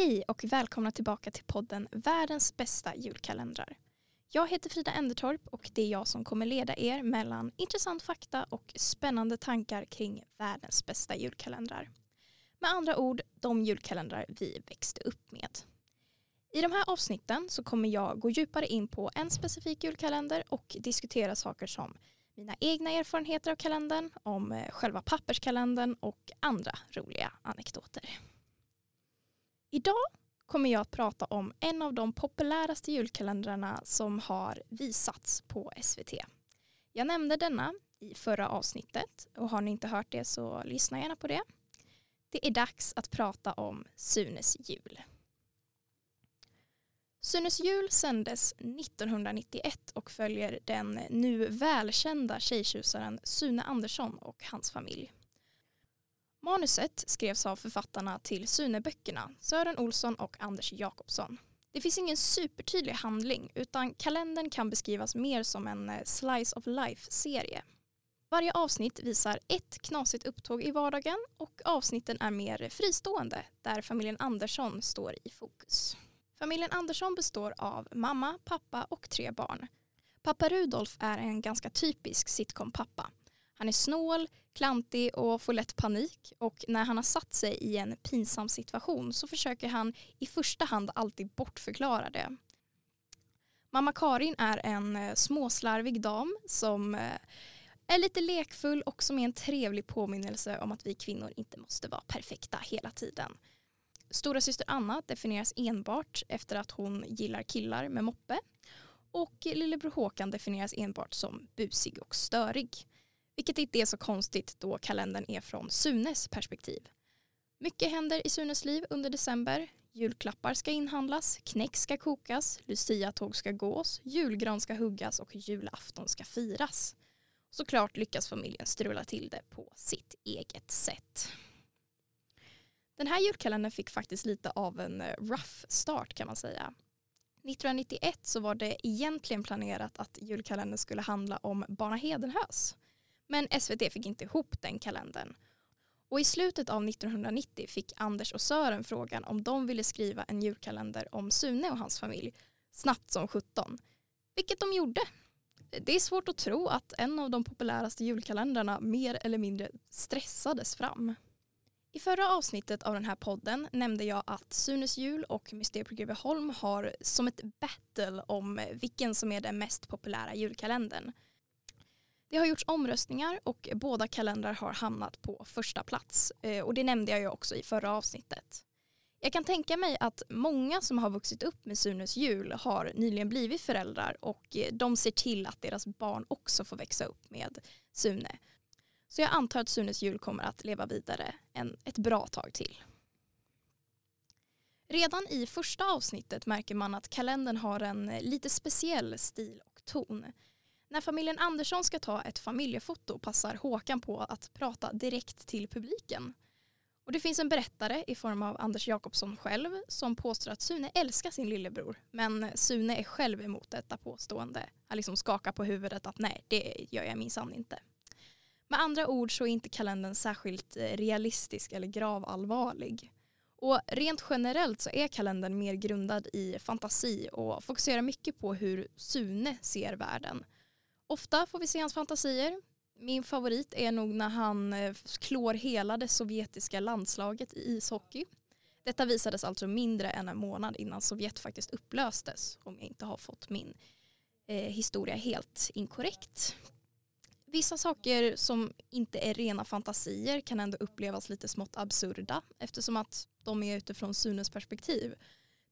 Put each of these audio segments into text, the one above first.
Hej och välkomna tillbaka till podden Världens bästa julkalendrar. Jag heter Frida Endertorp och det är jag som kommer leda er mellan intressant fakta och spännande tankar kring världens bästa julkalendrar. Med andra ord, de julkalendrar vi växte upp med. I de här avsnitten så kommer jag gå djupare in på en specifik julkalender och diskutera saker som mina egna erfarenheter av kalendern, om eh, själva papperskalendern och andra roliga anekdoter. Idag kommer jag att prata om en av de populäraste julkalendrarna som har visats på SVT. Jag nämnde denna i förra avsnittet och har ni inte hört det så lyssna gärna på det. Det är dags att prata om Sunes jul. Sunes jul sändes 1991 och följer den nu välkända tjejtjusaren Sune Andersson och hans familj. Manuset skrevs av författarna till Sune-böckerna, Sören Olsson och Anders Jakobsson. Det finns ingen supertydlig handling utan kalendern kan beskrivas mer som en eh, slice of life-serie. Varje avsnitt visar ett knasigt upptåg i vardagen och avsnitten är mer fristående där familjen Andersson står i fokus. Familjen Andersson består av mamma, pappa och tre barn. Pappa Rudolf är en ganska typisk sitcom-pappa. Han är snål, klantig och får lätt panik och när han har satt sig i en pinsam situation så försöker han i första hand alltid bortförklara det. Mamma Karin är en eh, småslarvig dam som eh, är lite lekfull och som är en trevlig påminnelse om att vi kvinnor inte måste vara perfekta hela tiden. Stora syster Anna definieras enbart efter att hon gillar killar med moppe och lillebror Håkan definieras enbart som busig och störig. Vilket inte är så konstigt då kalendern är från Sunes perspektiv. Mycket händer i Sunes liv under december. Julklappar ska inhandlas, knäck ska kokas, luciatåg ska gås, julgran ska huggas och julafton ska firas. Såklart lyckas familjen strula till det på sitt eget sätt. Den här julkalendern fick faktiskt lite av en eh, rough start kan man säga. 1991 så var det egentligen planerat att julkalendern skulle handla om Barna Hedenhös. Men SVT fick inte ihop den kalendern. Och i slutet av 1990 fick Anders och Sören frågan om de ville skriva en julkalender om Sune och hans familj snabbt som 17. Vilket de gjorde. Det är svårt att tro att en av de populäraste julkalendrarna mer eller mindre stressades fram. I förra avsnittet av den här podden nämnde jag att Sunes jul och Mysteriet på Greveholm har som ett battle om vilken som är den mest populära julkalendern. Det har gjorts omröstningar och båda kalendrar har hamnat på första plats. Eh, och det nämnde jag ju också i förra avsnittet. Jag kan tänka mig att många som har vuxit upp med Sunes jul har nyligen blivit föräldrar och eh, de ser till att deras barn också får växa upp med Sune. Så jag antar att Sunes jul kommer att leva vidare en, ett bra tag till. Redan i första avsnittet märker man att kalendern har en eh, lite speciell stil och ton. När familjen Andersson ska ta ett familjefoto passar Håkan på att prata direkt till publiken. Och det finns en berättare i form av Anders Jakobsson själv som påstår att Sune älskar sin lillebror. Men Sune är själv emot detta påstående. Han liksom skakar på huvudet att nej, det gör jag minsann inte. Med andra ord så är inte kalendern särskilt eh, realistisk eller gravallvarlig. Och rent generellt så är kalendern mer grundad i fantasi och fokuserar mycket på hur Sune ser världen. Ofta får vi se hans fantasier. Min favorit är nog när han eh, klår hela det sovjetiska landslaget i ishockey. Detta visades alltså mindre än en månad innan Sovjet faktiskt upplöstes om jag inte har fått min eh, historia helt inkorrekt. Vissa saker som inte är rena fantasier kan ändå upplevas lite smått absurda eftersom att de är utifrån Sunes perspektiv.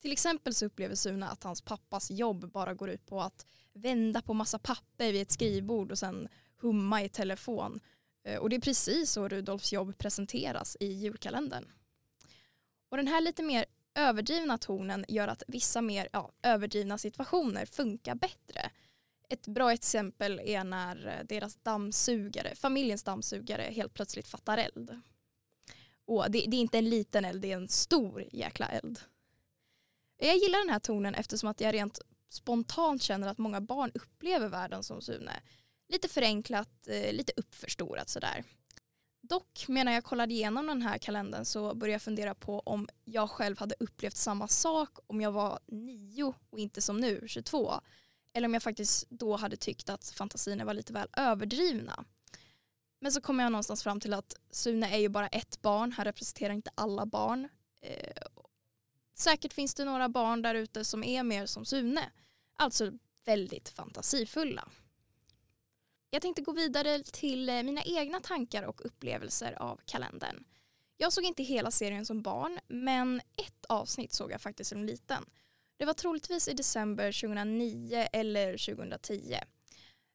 Till exempel så upplever Sune att hans pappas jobb bara går ut på att vända på massa papper vid ett skrivbord och sen humma i telefon. Eh, och det är precis så Rudolfs jobb presenteras i julkalendern. Och den här lite mer överdrivna tonen gör att vissa mer ja, överdrivna situationer funkar bättre. Ett bra exempel är när deras dammsugare, familjens dammsugare helt plötsligt fattar eld. Och det, det är inte en liten eld, det är en stor jäkla eld. Jag gillar den här tonen eftersom att jag rent spontant känner att många barn upplever världen som Sune. Lite förenklat, eh, lite uppförstorat sådär. Dock, medan jag kollade igenom den här kalendern så började jag fundera på om jag själv hade upplevt samma sak om jag var nio och inte som nu, 22. Eller om jag faktiskt då hade tyckt att fantasierna var lite väl överdrivna. Men så kom jag någonstans fram till att Sune är ju bara ett barn, han representerar inte alla barn. Eh, Säkert finns det några barn där ute som är mer som Sune. Alltså väldigt fantasifulla. Jag tänkte gå vidare till eh, mina egna tankar och upplevelser av kalendern. Jag såg inte hela serien som barn, men ett avsnitt såg jag faktiskt som liten. Det var troligtvis i december 2009 eller 2010.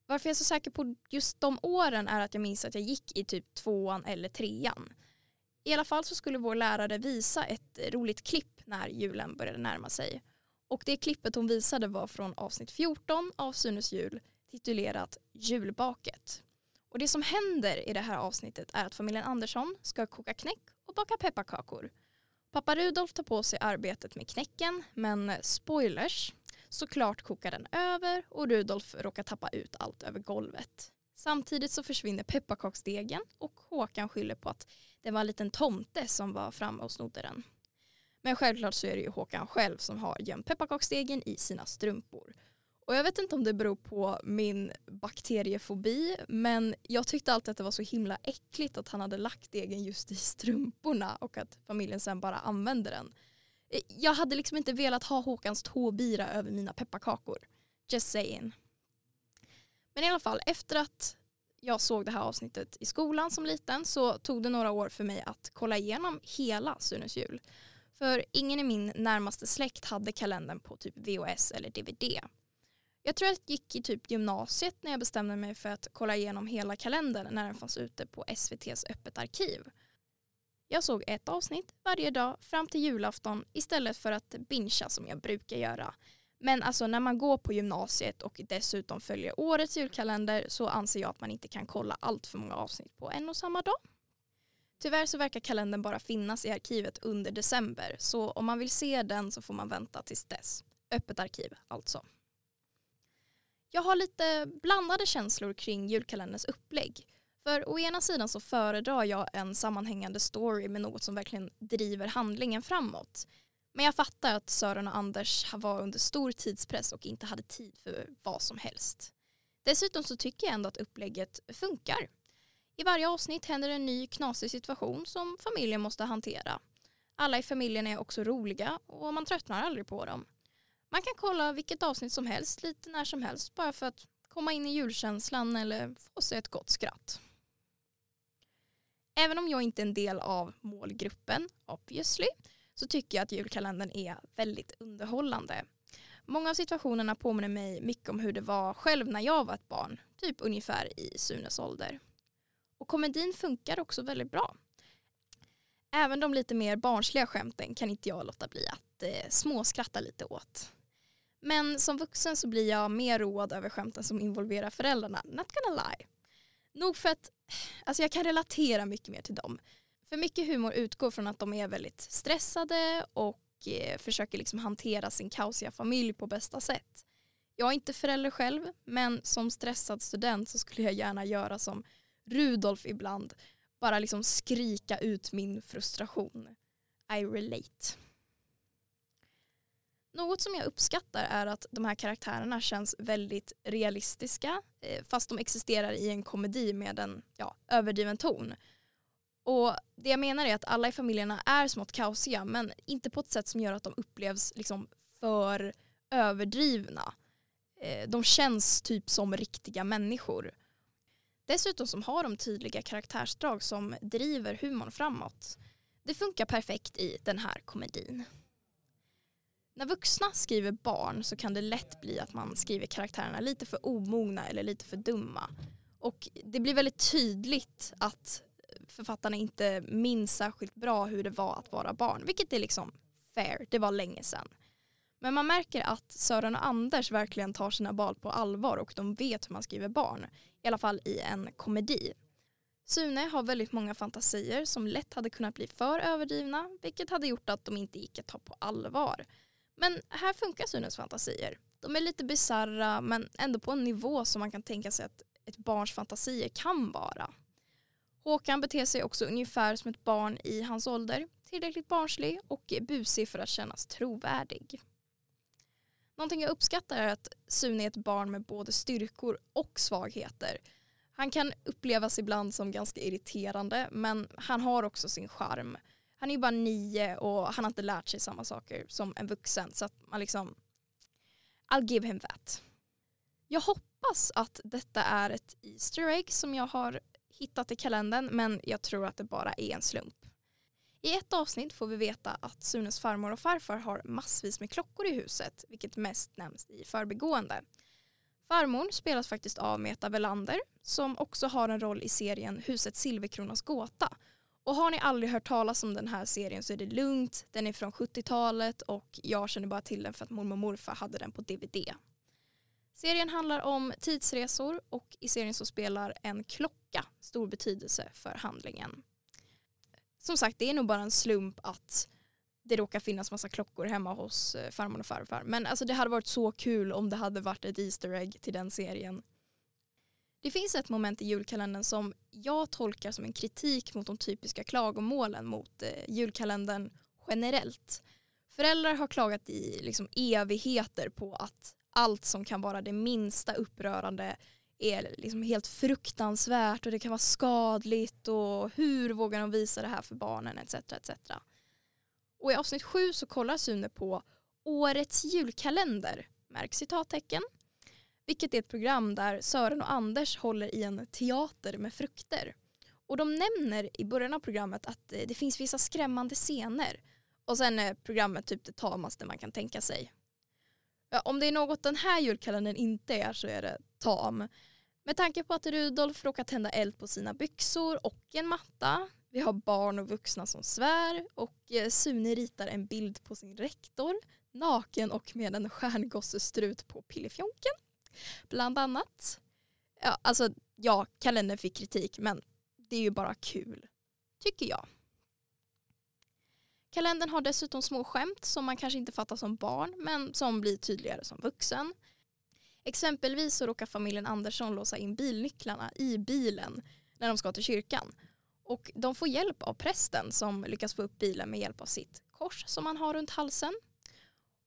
Varför jag är så säker på just de åren är att jag minns att jag gick i typ tvåan eller trean. I alla fall så skulle vår lärare visa ett roligt klipp när julen började närma sig. Och det klippet hon visade var från avsnitt 14 av Sunes jul titulerat Julbaket. Och det som händer i det här avsnittet är att familjen Andersson ska koka knäck och baka pepparkakor. Pappa Rudolf tar på sig arbetet med knäcken men spoilers, såklart kokar den över och Rudolf råkar tappa ut allt över golvet. Samtidigt så försvinner pepparkaksdegen och Håkan skyller på att det var en liten tomte som var framme och snodde den. Men självklart så är det ju Håkan själv som har gömt pepparkaksdegen i sina strumpor. Och jag vet inte om det beror på min bakteriefobi men jag tyckte alltid att det var så himla äckligt att han hade lagt degen just i strumporna och att familjen sen bara använde den. Jag hade liksom inte velat ha Håkans tåbira över mina pepparkakor. Just saying. Men i alla fall, efter att jag såg det här avsnittet i skolan som liten så tog det några år för mig att kolla igenom hela Sunes jul. För ingen i min närmaste släkt hade kalendern på typ VHS eller DVD. Jag tror att jag gick i typ gymnasiet när jag bestämde mig för att kolla igenom hela kalendern när den fanns ute på SVTs öppet arkiv. Jag såg ett avsnitt varje dag fram till julafton istället för att bingea som jag brukar göra. Men alltså när man går på gymnasiet och dessutom följer årets julkalender så anser jag att man inte kan kolla allt för många avsnitt på en och samma dag. Tyvärr så verkar kalendern bara finnas i arkivet under december så om man vill se den så får man vänta tills dess. Öppet arkiv alltså. Jag har lite blandade känslor kring julkalenderns upplägg. För å ena sidan så föredrar jag en sammanhängande story med något som verkligen driver handlingen framåt. Men jag fattar att Sören och Anders var under stor tidspress och inte hade tid för vad som helst. Dessutom så tycker jag ändå att upplägget funkar. I varje avsnitt händer en ny knasig situation som familjen måste hantera. Alla i familjen är också roliga och man tröttnar aldrig på dem. Man kan kolla vilket avsnitt som helst lite när som helst bara för att komma in i julkänslan eller få sig ett gott skratt. Även om jag inte är en del av målgruppen, obviously, så tycker jag att julkalendern är väldigt underhållande. Många av situationerna påminner mig mycket om hur det var själv när jag var ett barn, typ ungefär i Sunes ålder. Och komedin funkar också väldigt bra. Även de lite mer barnsliga skämten kan inte jag låta bli att eh, småskratta lite åt. Men som vuxen så blir jag mer road över skämten som involverar föräldrarna, not gonna lie. Nog för att alltså jag kan relatera mycket mer till dem. För mycket humor utgår från att de är väldigt stressade och eh, försöker liksom hantera sin kaosiga familj på bästa sätt. Jag är inte förälder själv, men som stressad student så skulle jag gärna göra som Rudolf ibland. Bara liksom skrika ut min frustration. I relate. Något som jag uppskattar är att de här karaktärerna känns väldigt realistiska eh, fast de existerar i en komedi med en ja, överdriven ton. Och Det jag menar är att alla i familjerna är smått kaosiga men inte på ett sätt som gör att de upplevs liksom för överdrivna. Eh, de känns typ som riktiga människor. Dessutom som har de tydliga karaktärsdrag som driver humorn framåt. Det funkar perfekt i den här komedin. När vuxna skriver barn så kan det lätt bli att man skriver karaktärerna lite för omogna eller lite för dumma. Och det blir väldigt tydligt att författarna inte minns särskilt bra hur det var att vara barn, vilket är liksom fair, det var länge sedan. Men man märker att Sören och Anders verkligen tar sina barn på allvar och de vet hur man skriver barn, i alla fall i en komedi. Sune har väldigt många fantasier som lätt hade kunnat bli för överdrivna, vilket hade gjort att de inte gick att ta på allvar. Men här funkar Sunes fantasier. De är lite bizarra men ändå på en nivå som man kan tänka sig att ett barns fantasier kan vara. Håkan beter sig också ungefär som ett barn i hans ålder. Tillräckligt barnslig och busig för att kännas trovärdig. Någonting jag uppskattar är att Sune är ett barn med både styrkor och svagheter. Han kan upplevas ibland som ganska irriterande men han har också sin charm. Han är ju bara nio och han har inte lärt sig samma saker som en vuxen så att man liksom I'll give him that. Jag hoppas att detta är ett Easter egg som jag har hittat i kalendern men jag tror att det bara är en slump. I ett avsnitt får vi veta att Sunes farmor och farfar har massvis med klockor i huset vilket mest nämns i förbigående. Farmor spelas faktiskt av Meta Velander som också har en roll i serien Huset Silverkronas gåta. Och har ni aldrig hört talas om den här serien så är det lugnt. Den är från 70-talet och jag känner bara till den för att mormor och morfar hade den på DVD. Serien handlar om tidsresor och i serien så spelar en klocka stor betydelse för handlingen. Som sagt, det är nog bara en slump att det råkar finnas massa klockor hemma hos eh, farmor och farfar. Men alltså det hade varit så kul om det hade varit ett Easter egg till den serien. Det finns ett moment i julkalendern som jag tolkar som en kritik mot de typiska klagomålen mot eh, julkalendern generellt. Föräldrar har klagat i liksom evigheter på att allt som kan vara det minsta upprörande är liksom helt fruktansvärt och det kan vara skadligt och hur vågar de visa det här för barnen etc. etc. Och i avsnitt sju så kollar Sune på årets julkalender, märk citattecken, vilket är ett program där Sören och Anders håller i en teater med frukter. Och de nämner i början av programmet att eh, det finns vissa skrämmande scener och sen är programmet typ det tamaste man kan tänka sig. Om det är något den här julkalendern inte är så är det tam. Med tanke på att Rudolf råkar tända eld på sina byxor och en matta. Vi har barn och vuxna som svär och eh, Sune ritar en bild på sin rektor naken och med en stjärngossestrut på pillefjonken. Bland annat. Ja, alltså ja, kalendern fick kritik men det är ju bara kul. Tycker jag. Kalendern har dessutom små skämt som man kanske inte fattar som barn men som blir tydligare som vuxen. Exempelvis så råkar familjen Andersson låsa in bilnycklarna i bilen när de ska till kyrkan. Och de får hjälp av prästen som lyckas få upp bilen med hjälp av sitt kors som han har runt halsen.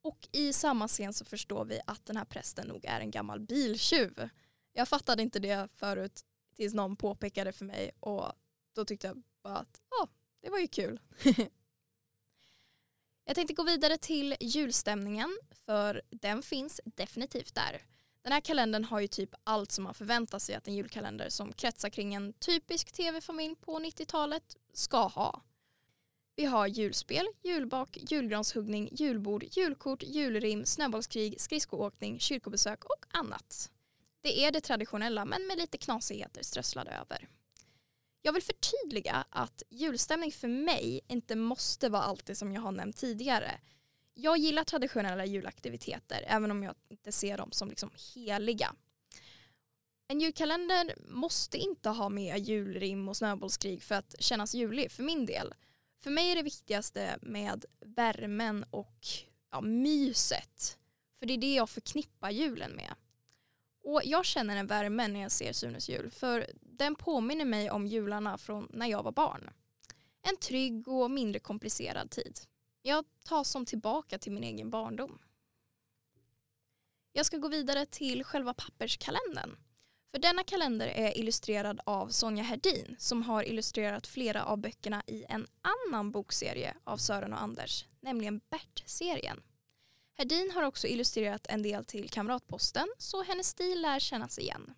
Och i samma scen så förstår vi att den här prästen nog är en gammal biltjuv. Jag fattade inte det förut tills någon påpekade för mig och då tyckte jag bara att ja, det var ju kul. jag tänkte gå vidare till julstämningen för den finns definitivt där. Den här kalendern har ju typ allt som man förväntar sig att en julkalender som kretsar kring en typisk tv-familj på 90-talet ska ha. Vi har julspel, julbak, julgranshuggning, julbord, julkort, julrim, snöbollskrig, skridskoåkning, kyrkobesök och annat. Det är det traditionella men med lite knasigheter strösslade över. Jag vill förtydliga att julstämning för mig inte måste vara allt det som jag har nämnt tidigare jag gillar traditionella julaktiviteter även om jag inte ser dem som liksom heliga. En julkalender måste inte ha med julrim och snöbollskrig för att kännas julig för min del. För mig är det viktigaste med värmen och ja, myset. För det är det jag förknippar julen med. Och jag känner en värme när jag ser Sunes jul för den påminner mig om jularna från när jag var barn. En trygg och mindre komplicerad tid. Jag tar som tillbaka till min egen barndom. Jag ska gå vidare till själva papperskalendern. För denna kalender är illustrerad av Sonja Herdin som har illustrerat flera av böckerna i en annan bokserie av Sören och Anders, nämligen Bert-serien. Herdin har också illustrerat en del till Kamratposten så hennes stil lär kännas igen.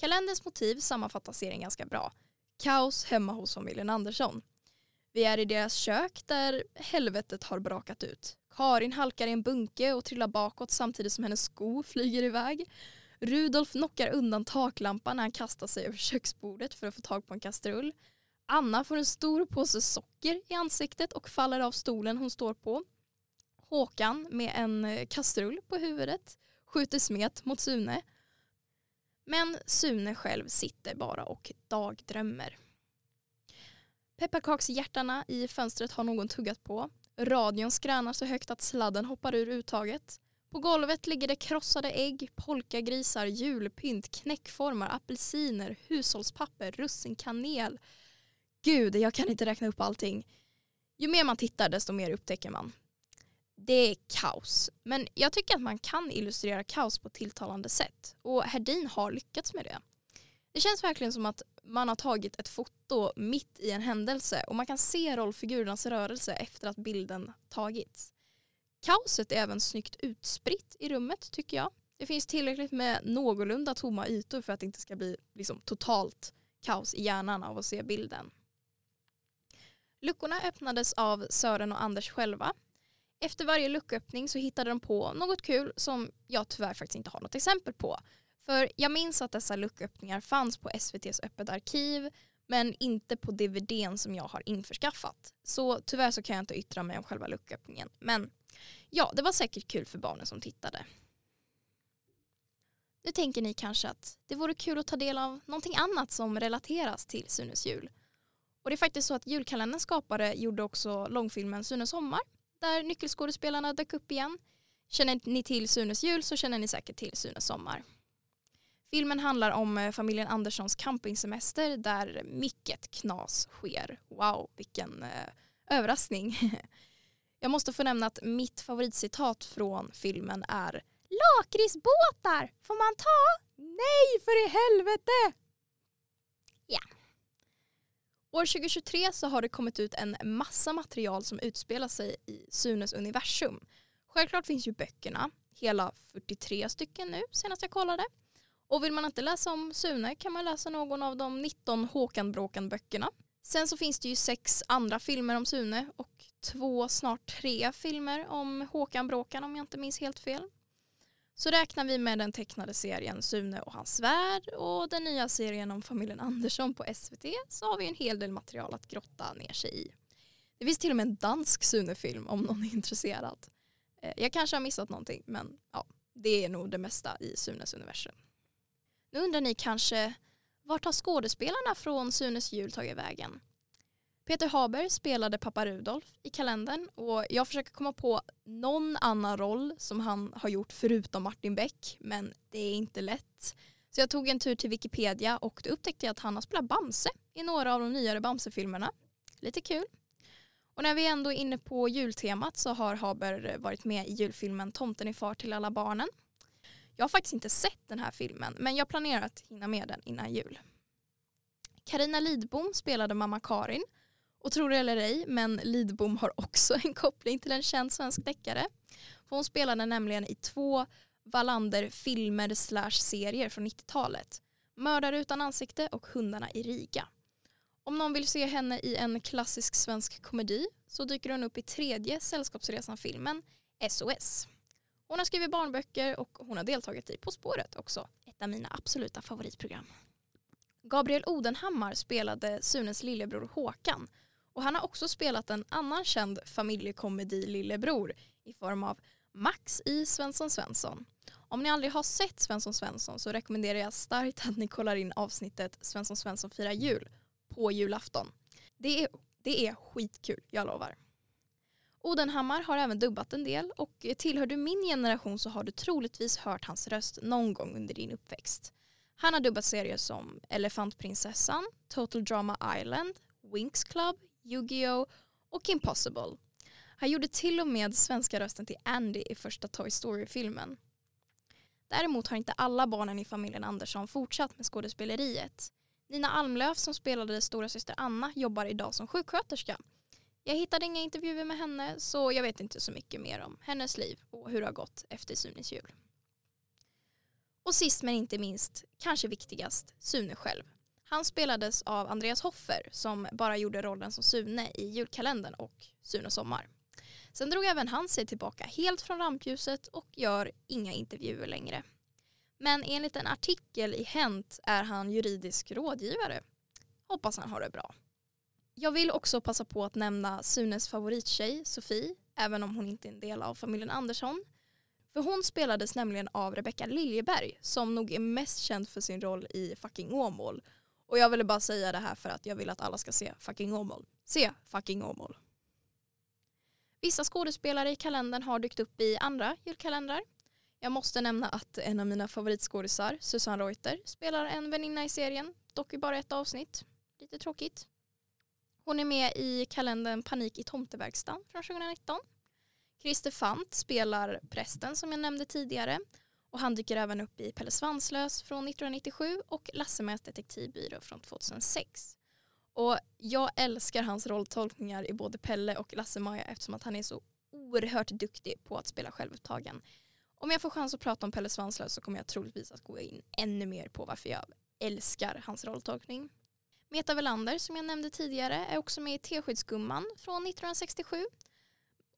Kalenderns motiv sammanfattar serien ganska bra. Kaos hemma hos familjen Andersson. Vi är i deras kök där helvetet har brakat ut. Karin halkar i en bunke och trillar bakåt samtidigt som hennes sko flyger iväg. Rudolf knockar undan taklampan när han kastar sig över köksbordet för att få tag på en kastrull. Anna får en stor påse socker i ansiktet och faller av stolen hon står på. Håkan med en eh, kastrull på huvudet skjuter smet mot Sune. Men Sune själv sitter bara och dagdrömmer. Pepparkakshjärtarna i fönstret har någon tuggat på. Radion skränar så högt att sladden hoppar ur uttaget. På golvet ligger det krossade ägg, polkagrisar, julpynt, knäckformar, apelsiner, hushållspapper, russin, kanel. Gud, jag kan inte räkna upp allting. Ju mer man tittar desto mer upptäcker man. Det är kaos, men jag tycker att man kan illustrera kaos på ett tilltalande sätt och Herdin har lyckats med det. Det känns verkligen som att man har tagit ett foto mitt i en händelse och man kan se rollfigurernas rörelse efter att bilden tagits. Kaoset är även snyggt utspritt i rummet tycker jag. Det finns tillräckligt med någorlunda tomma ytor för att det inte ska bli liksom, totalt kaos i hjärnan av att se bilden. Luckorna öppnades av Sören och Anders själva. Efter varje lucköppning så hittade de på något kul som jag tyvärr faktiskt inte har något exempel på. För jag minns att dessa lucköppningar fanns på SVTs öppet arkiv men inte på DVDn som jag har införskaffat. Så tyvärr så kan jag inte yttra mig om själva lucköppningen. Men ja, det var säkert kul för barnen som tittade. Nu tänker ni kanske att det vore kul att ta del av någonting annat som relateras till Sunes jul. Och det är faktiskt så att julkalenderns skapare gjorde också långfilmen Sunes sommar där nyckelskådespelarna dök upp igen. Känner ni till Sunes jul så känner ni säkert till Sunes sommar. Filmen handlar om eh, familjen Anderssons campingsemester där mycket knas sker. Wow, vilken eh, överraskning. Jag måste få nämna att mitt favoritcitat från filmen är Lakritsbåtar, får man ta? Nej, för i helvete! Ja. År 2023 så har det kommit ut en massa material som utspelar sig i Sunes universum. Självklart finns ju böckerna, hela 43 stycken nu senast jag kollade. Och vill man inte läsa om Sune kan man läsa någon av de 19 Håkan Bråkan-böckerna. Sen så finns det ju sex andra filmer om Sune och två, snart tre filmer om Håkan Bråkan om jag inte minns helt fel. Så räknar vi med den tecknade serien Sune och hans värld och den nya serien om familjen Andersson på SVT så har vi en hel del material att grotta ner sig i. Det finns till och med en dansk Sune-film om någon är intresserad. Eh, jag kanske har missat någonting men ja, det är nog det mesta i Sunes universum. Nu undrar ni kanske, vart har skådespelarna från Sunes jul tagit vägen? Peter Haber spelade pappa Rudolf i kalendern och jag försöker komma på någon annan roll som han har gjort förutom Martin Beck men det är inte lätt. Så jag tog en tur till Wikipedia och då upptäckte jag att han har spelat Bamse i några av de nyare Bamse-filmerna. Lite kul. Och när vi ändå är inne på jultemat så har Haber varit med i julfilmen Tomten är far till alla barnen jag har faktiskt inte sett den här filmen men jag planerar att hinna med den innan jul. Karina Lidbom spelade mamma Karin och tror det eller ej men Lidbom har också en koppling till en känd svensk deckare. hon spelade nämligen i två Wallander-filmer slash serier från 90-talet. Mördare utan ansikte och Hundarna i Riga. Om någon vill se henne i en klassisk svensk komedi så dyker hon upp i tredje Sällskapsresan-filmen SOS. Hon har skrivit barnböcker och hon har deltagit i På spåret också. Ett av mina absoluta favoritprogram. Gabriel Odenhammar spelade Sunes lillebror Håkan och han har också spelat en annan känd familjekomedi lillebror i form av Max i Svensson Svensson. Om ni aldrig har sett Svensson Svensson så rekommenderar jag starkt att ni kollar in avsnittet Svensson Svensson firar jul på julafton. Det är, det är skitkul, jag lovar. Odenhammar har även dubbat en del och tillhör du min generation så har du troligtvis hört hans röst någon gång under din uppväxt. Han har dubbat serier som Elefantprinsessan, Total Drama Island, Winx Club, Yu-Gi-Oh! och Impossible. Han gjorde till och med svenska rösten till Andy i första Toy Story-filmen. Däremot har inte alla barnen i familjen Andersson fortsatt med skådespeleriet. Nina Almlöf som spelade stora syster Anna jobbar idag som sjuksköterska jag hittade inga intervjuer med henne så jag vet inte så mycket mer om hennes liv och hur det har gått efter Sunes jul. Och sist men inte minst, kanske viktigast, Sune själv. Han spelades av Andreas Hoffer som bara gjorde rollen som Sune i julkalendern och Sune sommar. Sen drog även han sig tillbaka helt från rampljuset och gör inga intervjuer längre. Men enligt en artikel i Hänt är han juridisk rådgivare. Hoppas han har det bra. Jag vill också passa på att nämna Sunes favorittjej Sofie, även om hon inte är en del av familjen Andersson. För hon spelades nämligen av Rebecca Liljeberg som nog är mest känd för sin roll i Fucking Åmål. Och jag ville bara säga det här för att jag vill att alla ska se Fucking Åmål. Se Fucking Åmål. Vissa skådespelare i kalendern har dykt upp i andra julkalendrar. Jag måste nämna att en av mina favoritskådisar, Susanne Reuter, spelar en väninna i serien, dock i bara ett avsnitt. Lite tråkigt. Hon är med i kalendern Panik i tomteverkstan från 2019. Christer Fant spelar prästen som jag nämnde tidigare och han dyker även upp i Pelle Svanslös från 1997 och Lassemäs detektivbyrå från 2006. Och jag älskar hans rolltolkningar i både Pelle och Lasse-Maja eftersom att han är så oerhört duktig på att spela självupptagen. Om jag får chans att prata om Pelle Svanslös så kommer jag troligtvis att gå in ännu mer på varför jag älskar hans rolltolkning. Meta Velander som jag nämnde tidigare är också med i Teskedsgumman från 1967.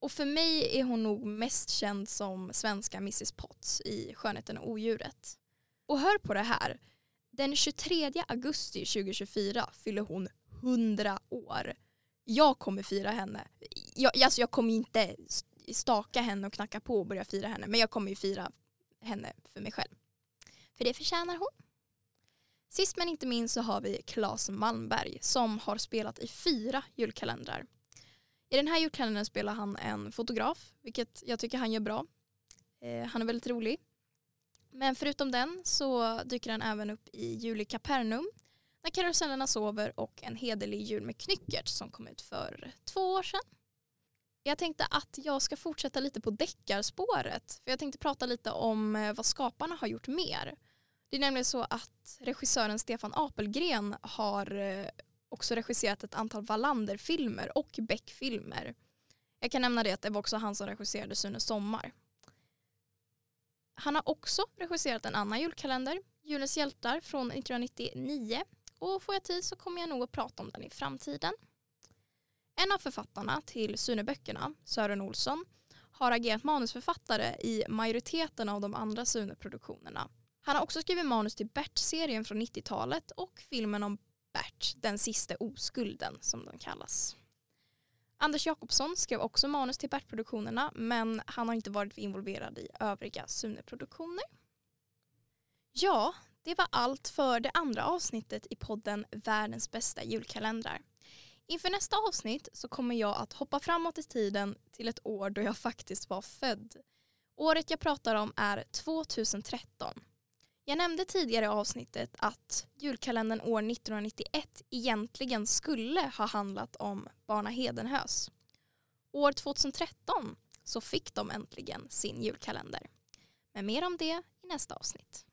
Och för mig är hon nog mest känd som svenska Mrs Potts i Skönheten och odjuret. Och hör på det här. Den 23 augusti 2024 fyller hon 100 år. Jag kommer fira henne. Jag, alltså jag kommer inte staka henne och knacka på och börja fira henne men jag kommer ju fira henne för mig själv. För det förtjänar hon. Sist men inte minst så har vi Claes Malmberg som har spelat i fyra julkalendrar. I den här julkalendern spelar han en fotograf, vilket jag tycker han gör bra. Eh, han är väldigt rolig. Men förutom den så dyker han även upp i Jul i Kapernaum, När karusellerna sover och En hederlig jul med Knyckert som kom ut för två år sedan. Jag tänkte att jag ska fortsätta lite på deckarspåret. För jag tänkte prata lite om eh, vad skaparna har gjort mer. Det är nämligen så att regissören Stefan Apelgren har eh, också regisserat ett antal Wallander-filmer och Beck-filmer. Jag kan nämna det att det var också han som regisserade Sune Sommar. Han har också regisserat en annan julkalender, Julens hjältar från 1999 och får jag tid så kommer jag nog att prata om den i framtiden. En av författarna till Sune-böckerna, Sören Olsson, har agerat manusförfattare i majoriteten av de andra Sune-produktionerna. Han har också skrivit manus till Bert-serien från 90-talet och filmen om Bert, Den sista oskulden som den kallas. Anders Jakobsson skrev också manus till Bert-produktionerna men han har inte varit involverad i övriga Sune-produktioner. Ja, det var allt för det andra avsnittet i podden Världens bästa julkalendrar. Inför nästa avsnitt så kommer jag att hoppa framåt i tiden till ett år då jag faktiskt var född. Året jag pratar om är 2013. Jag nämnde tidigare i avsnittet att julkalendern år 1991 egentligen skulle ha handlat om Barna Hedenhös. År 2013 så fick de äntligen sin julkalender. Men mer om det i nästa avsnitt.